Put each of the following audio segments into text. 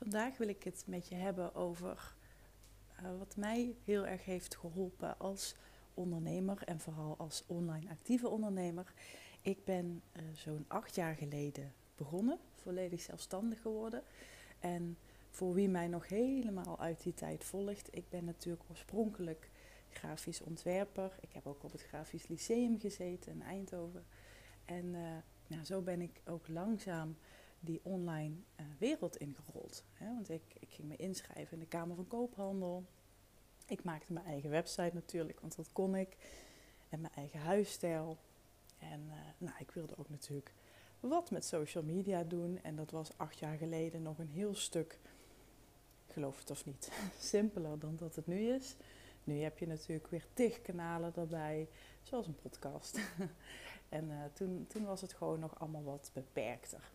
Vandaag wil ik het met je hebben over uh, wat mij heel erg heeft geholpen als ondernemer en vooral als online actieve ondernemer. Ik ben uh, zo'n acht jaar geleden begonnen, volledig zelfstandig geworden. En voor wie mij nog helemaal uit die tijd volgt, ik ben natuurlijk oorspronkelijk grafisch ontwerper. Ik heb ook op het Grafisch Lyceum gezeten in Eindhoven. En uh, nou, zo ben ik ook langzaam die online uh, wereld ingerold. Hè? Want ik, ik ging me inschrijven in de Kamer van Koophandel. Ik maakte mijn eigen website natuurlijk, want dat kon ik. En mijn eigen huisstijl. En uh, nou, ik wilde ook natuurlijk wat met social media doen. En dat was acht jaar geleden nog een heel stuk, geloof het of niet, simpeler dan dat het nu is. Nu heb je natuurlijk weer tig kanalen erbij, zoals een podcast. en uh, toen, toen was het gewoon nog allemaal wat beperkter.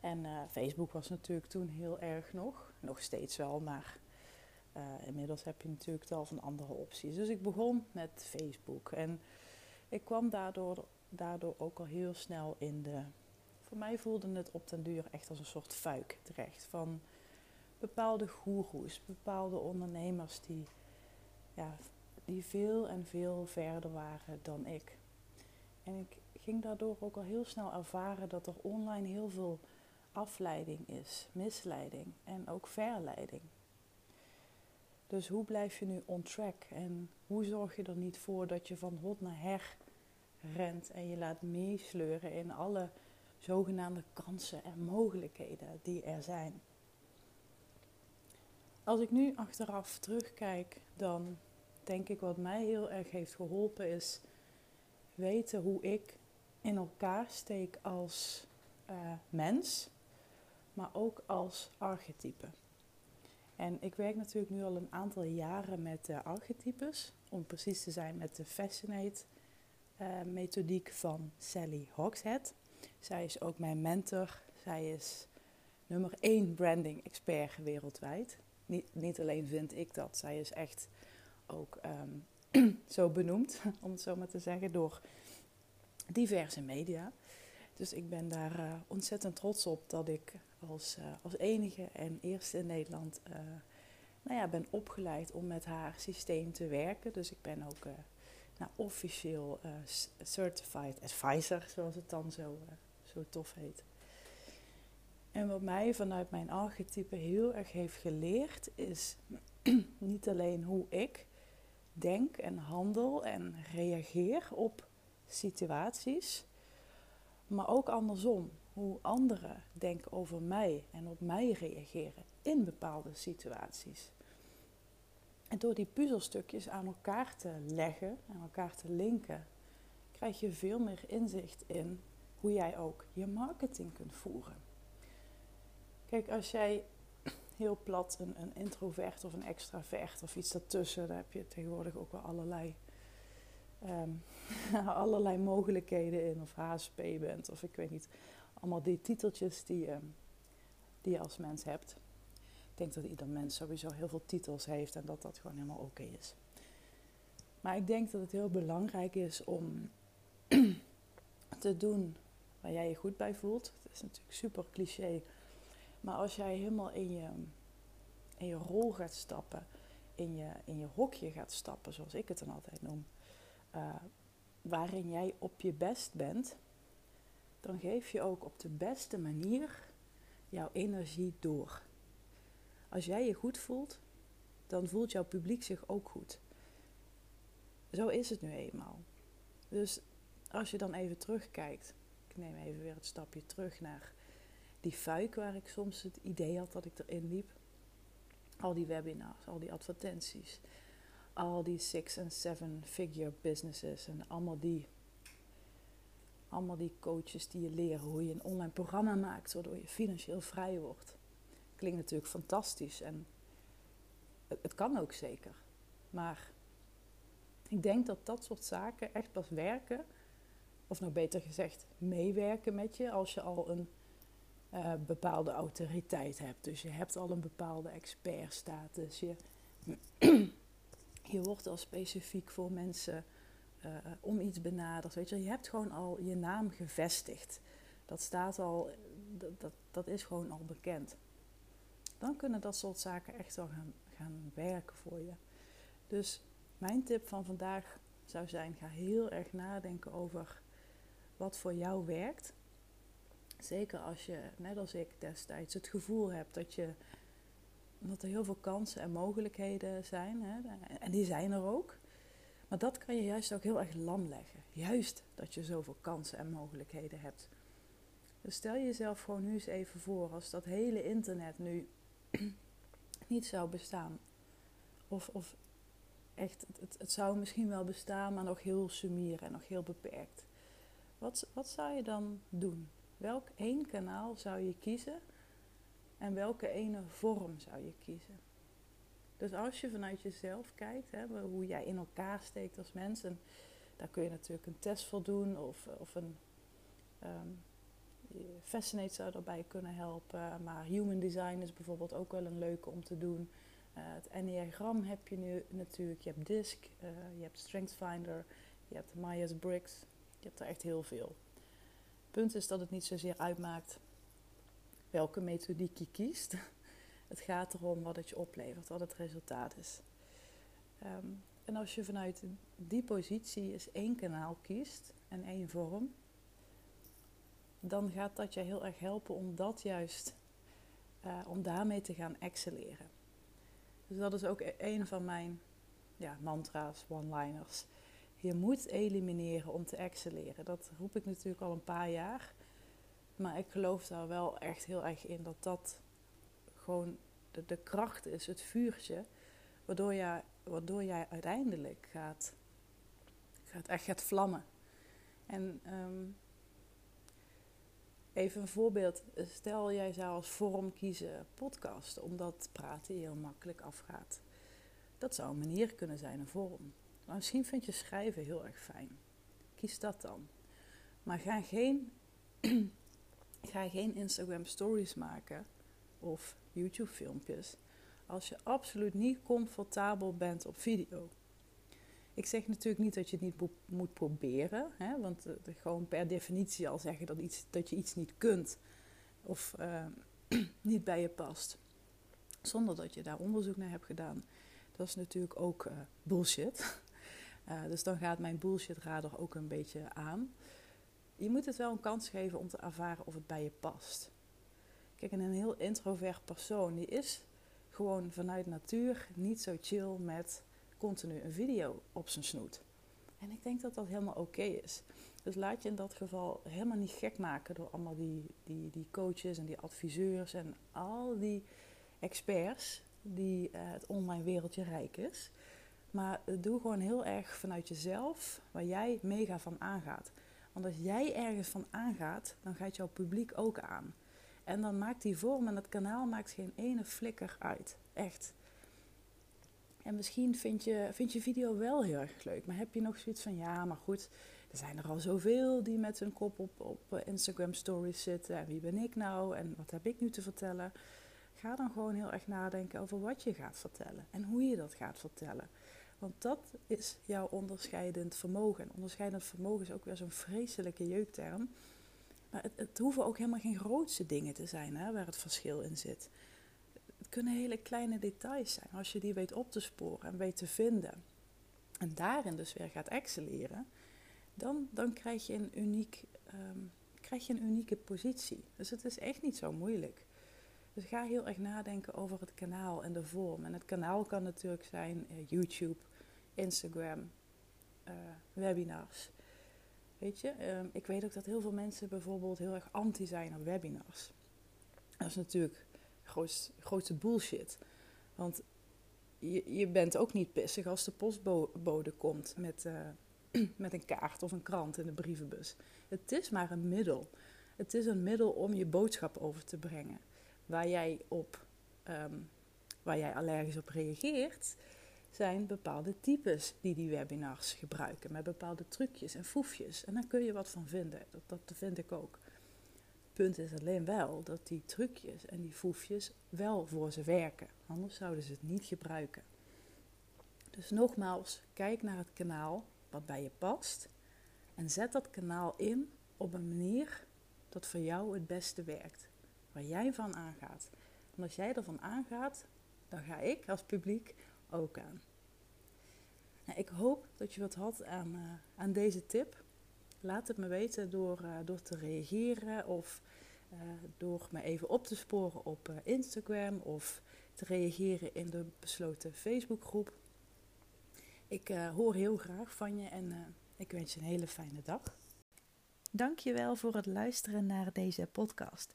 En uh, Facebook was natuurlijk toen heel erg nog, nog steeds wel, maar uh, inmiddels heb je natuurlijk tal van andere opties. Dus ik begon met Facebook en ik kwam daardoor, daardoor ook al heel snel in de. Voor mij voelde het op den duur echt als een soort fuik terecht van bepaalde goeroes, bepaalde ondernemers die, ja, die veel en veel verder waren dan ik. En ik ging daardoor ook al heel snel ervaren dat er online heel veel afleiding is, misleiding en ook verleiding. Dus hoe blijf je nu on track en hoe zorg je er niet voor dat je van hot naar her rent en je laat meesleuren in alle zogenaamde kansen en mogelijkheden die er zijn? Als ik nu achteraf terugkijk, dan denk ik wat mij heel erg heeft geholpen is weten hoe ik in elkaar steek als uh, mens, maar ook als archetype. En ik werk natuurlijk nu al een aantal jaren met uh, archetypes, om precies te zijn met de Fascinate uh, methodiek van Sally Hogshead. Zij is ook mijn mentor. Zij is nummer één branding expert wereldwijd. Niet, niet alleen vind ik dat, zij is echt ook um, zo benoemd, om het zo maar te zeggen, door diverse media. Dus ik ben daar uh, ontzettend trots op dat ik als, uh, als enige en eerste in Nederland uh, nou ja, ben opgeleid om met haar systeem te werken. Dus ik ben ook nou, officieel certified advisor, zoals het dan zo, zo tof heet. En wat mij vanuit mijn archetype heel erg heeft geleerd, is niet alleen hoe ik denk en handel en reageer op situaties, maar ook andersom. Hoe anderen denken over mij en op mij reageren in bepaalde situaties. En door die puzzelstukjes aan elkaar te leggen, aan elkaar te linken, krijg je veel meer inzicht in hoe jij ook je marketing kunt voeren. Kijk, als jij heel plat een, een introvert of een extravert of iets daartussen, daar heb je tegenwoordig ook wel allerlei, um, allerlei mogelijkheden in. Of HSP bent of ik weet niet. Allemaal die titeltjes die, um, die je als mens hebt. Ik denk dat ieder mens sowieso heel veel titels heeft en dat dat gewoon helemaal oké is. Maar ik denk dat het heel belangrijk is om te doen waar jij je goed bij voelt. Het is natuurlijk super cliché maar als jij helemaal in je, in je rol gaat stappen, in je, in je hokje gaat stappen, zoals ik het dan altijd noem, uh, waarin jij op je best bent, dan geef je ook op de beste manier jouw energie door. Als jij je goed voelt, dan voelt jouw publiek zich ook goed. Zo is het nu eenmaal. Dus als je dan even terugkijkt, ik neem even weer het stapje terug naar die fuik waar ik soms het idee had dat ik erin liep. Al die webinars, al die advertenties, al die six- en seven-figure businesses en allemaal die allemaal die coaches die je leren hoe je een online programma maakt, waardoor je financieel vrij wordt. Klinkt natuurlijk fantastisch en het, kan ook zeker. Maar ik denk dat dat soort zaken echt pas werken, of nog beter gezegd, meewerken met je als je al een uh, bepaalde autoriteit hebt. Dus je hebt al een bepaalde expertstatus. Je, je wordt al specifiek voor mensen uh, om iets benaderd. Weet je, je hebt gewoon al je naam gevestigd. Dat staat al, dat, dat, dat is gewoon al bekend. Dan kunnen dat soort zaken echt wel gaan, gaan werken voor je. Dus mijn tip van vandaag zou zijn: ga heel erg nadenken over wat voor jou werkt. Zeker als je, net als ik destijds, het gevoel hebt dat, je, dat er heel veel kansen en mogelijkheden zijn. Hè, en die zijn er ook. Maar dat kan je juist ook heel erg lam leggen. Juist dat je zoveel kansen en mogelijkheden hebt. Dus stel jezelf gewoon nu eens even voor als dat hele internet nu niet zou bestaan. Of, of echt, het, het, zou misschien wel bestaan, maar nog heel sumier en nog heel beperkt. Wat, wat zou je dan doen? Welk één kanaal zou je kiezen en welke ene vorm zou je kiezen? Dus als je vanuit jezelf kijkt, hè, hoe jij in elkaar steekt als mens, en daar kun je natuurlijk een test voor doen of, of een um, Fascinate zou daarbij kunnen helpen. Maar Human Design is bijvoorbeeld ook wel een leuke om te doen. Uh, het Enneagram heb je nu natuurlijk. Je hebt DISC, uh, je hebt StrengthsFinder, je hebt Myers-Briggs. Je hebt er echt heel veel. Het punt is dat het niet zozeer uitmaakt welke methodiek je kiest. Het gaat erom wat het je oplevert, wat het resultaat is. Um, en als je vanuit die positie eens één kanaal kiest en één vorm, dan gaat dat je heel erg helpen om dat juist, uh, om daarmee te gaan excelleren. Dus dat is ook e-, een van mijn ja, mantra's, one-liners. Je moet elimineren om te excelleren. Dat roep ik natuurlijk al een paar jaar. Maar ik geloof daar wel echt heel erg in dat dat gewoon de, kracht is, het vuurtje, waardoor jij, waardoor jij uiteindelijk gaat, gaat echt gaat vlammen. En um, even een voorbeeld. Stel jij zou als vorm kiezen podcast, omdat praten heel makkelijk afgaat. Dat zou een manier kunnen zijn, een vorm. Maar misschien vind je schrijven heel erg fijn. Kies dat dan. Maar ga geen, ga geen Instagram stories maken of YouTube filmpjes als je absoluut niet comfortabel bent op video. Ik zeg natuurlijk niet dat je het niet moet proberen, hè, want uh, gewoon per definitie al zeggen dat, iets, dat je iets niet kunt of uh, niet bij je past, zonder dat je daar onderzoek naar hebt gedaan. Dat is natuurlijk ook uh, bullshit. dus dan gaat mijn bullshit-radar ook een beetje aan. Je moet het wel een kans geven om te ervaren of het bij je past. Kijk, en een heel introvert persoon, die is gewoon vanuit natuur niet zo chill met continu een video op zijn snoet. En ik denk dat dat helemaal oké is. Dus laat je in dat geval helemaal niet gek maken door allemaal die, die, die coaches en die adviseurs en al die experts die uh, het online wereldje rijk is. Maar doe gewoon heel erg vanuit jezelf waar jij mega van aangaat. Want als jij ergens van aangaat, dan gaat jouw publiek ook aan. En dan maakt die vorm en het kanaal maakt geen ene flikker uit. Echt. En misschien vind je, vind je video wel heel erg leuk. Maar heb je nog zoiets van, ja, maar goed, er zijn er al zoveel die met hun kop op, op eh, Instagram stories zitten. En wie ben ik nou? En wat heb ik nu te vertellen? Ga dan gewoon heel erg nadenken over wat je gaat vertellen. En hoe je dat gaat vertellen. Want dat is jouw onderscheidend vermogen. En onderscheidend vermogen is ook weer zo'n vreselijke jeukterm. Maar het, het, hoeven ook helemaal geen grootste dingen te zijn hè, waar het verschil in zit. Het kunnen hele kleine details zijn. Als je die weet op te sporen en weet te vinden. En daarin dus weer gaat excelleren. Dan, dan krijg, je een uniek, um, krijg je een unieke positie. Dus het is echt niet zo moeilijk. Dus ga heel erg nadenken over het kanaal en de vorm. En het kanaal kan natuurlijk zijn uh, YouTube, Instagram, uh, webinars. Weet je, um, ik weet ook dat heel veel mensen bijvoorbeeld heel erg anti zijn op webinars. Dat is natuurlijk grootste, grootste bullshit. Want je, je bent ook niet pissig als de postbode komt met, uh, met een kaart of een krant in de brievenbus. Het is maar een middel. Het is een middel om je boodschap over te brengen. Waar jij, op, ehm, waar jij allergisch op reageert, zijn bepaalde types die die webinars gebruiken. Met bepaalde trucjes en foefjes. En daar kun je wat van vinden. Dat, dat vind ik ook. Punt is alleen wel dat die trucjes en die foefjes wel voor ze werken. Anders zouden ze het niet gebruiken. Dus nogmaals, kijk naar het kanaal wat bij je past. En zet dat kanaal in op een manier dat voor jou het beste werkt. Waar jij van aangaat. En als jij ervan aangaat, dan ga ik als publiek ook aan. Nou, ik hoop dat je wat had aan, uh, aan deze tip. Laat het me weten door, uh, door te reageren of uh, door me even op te sporen op Instagram of te reageren in de besloten Facebookgroep. Ik hoor heel graag van je en ik wens je een hele fijne dag. Dankjewel voor het luisteren naar deze podcast.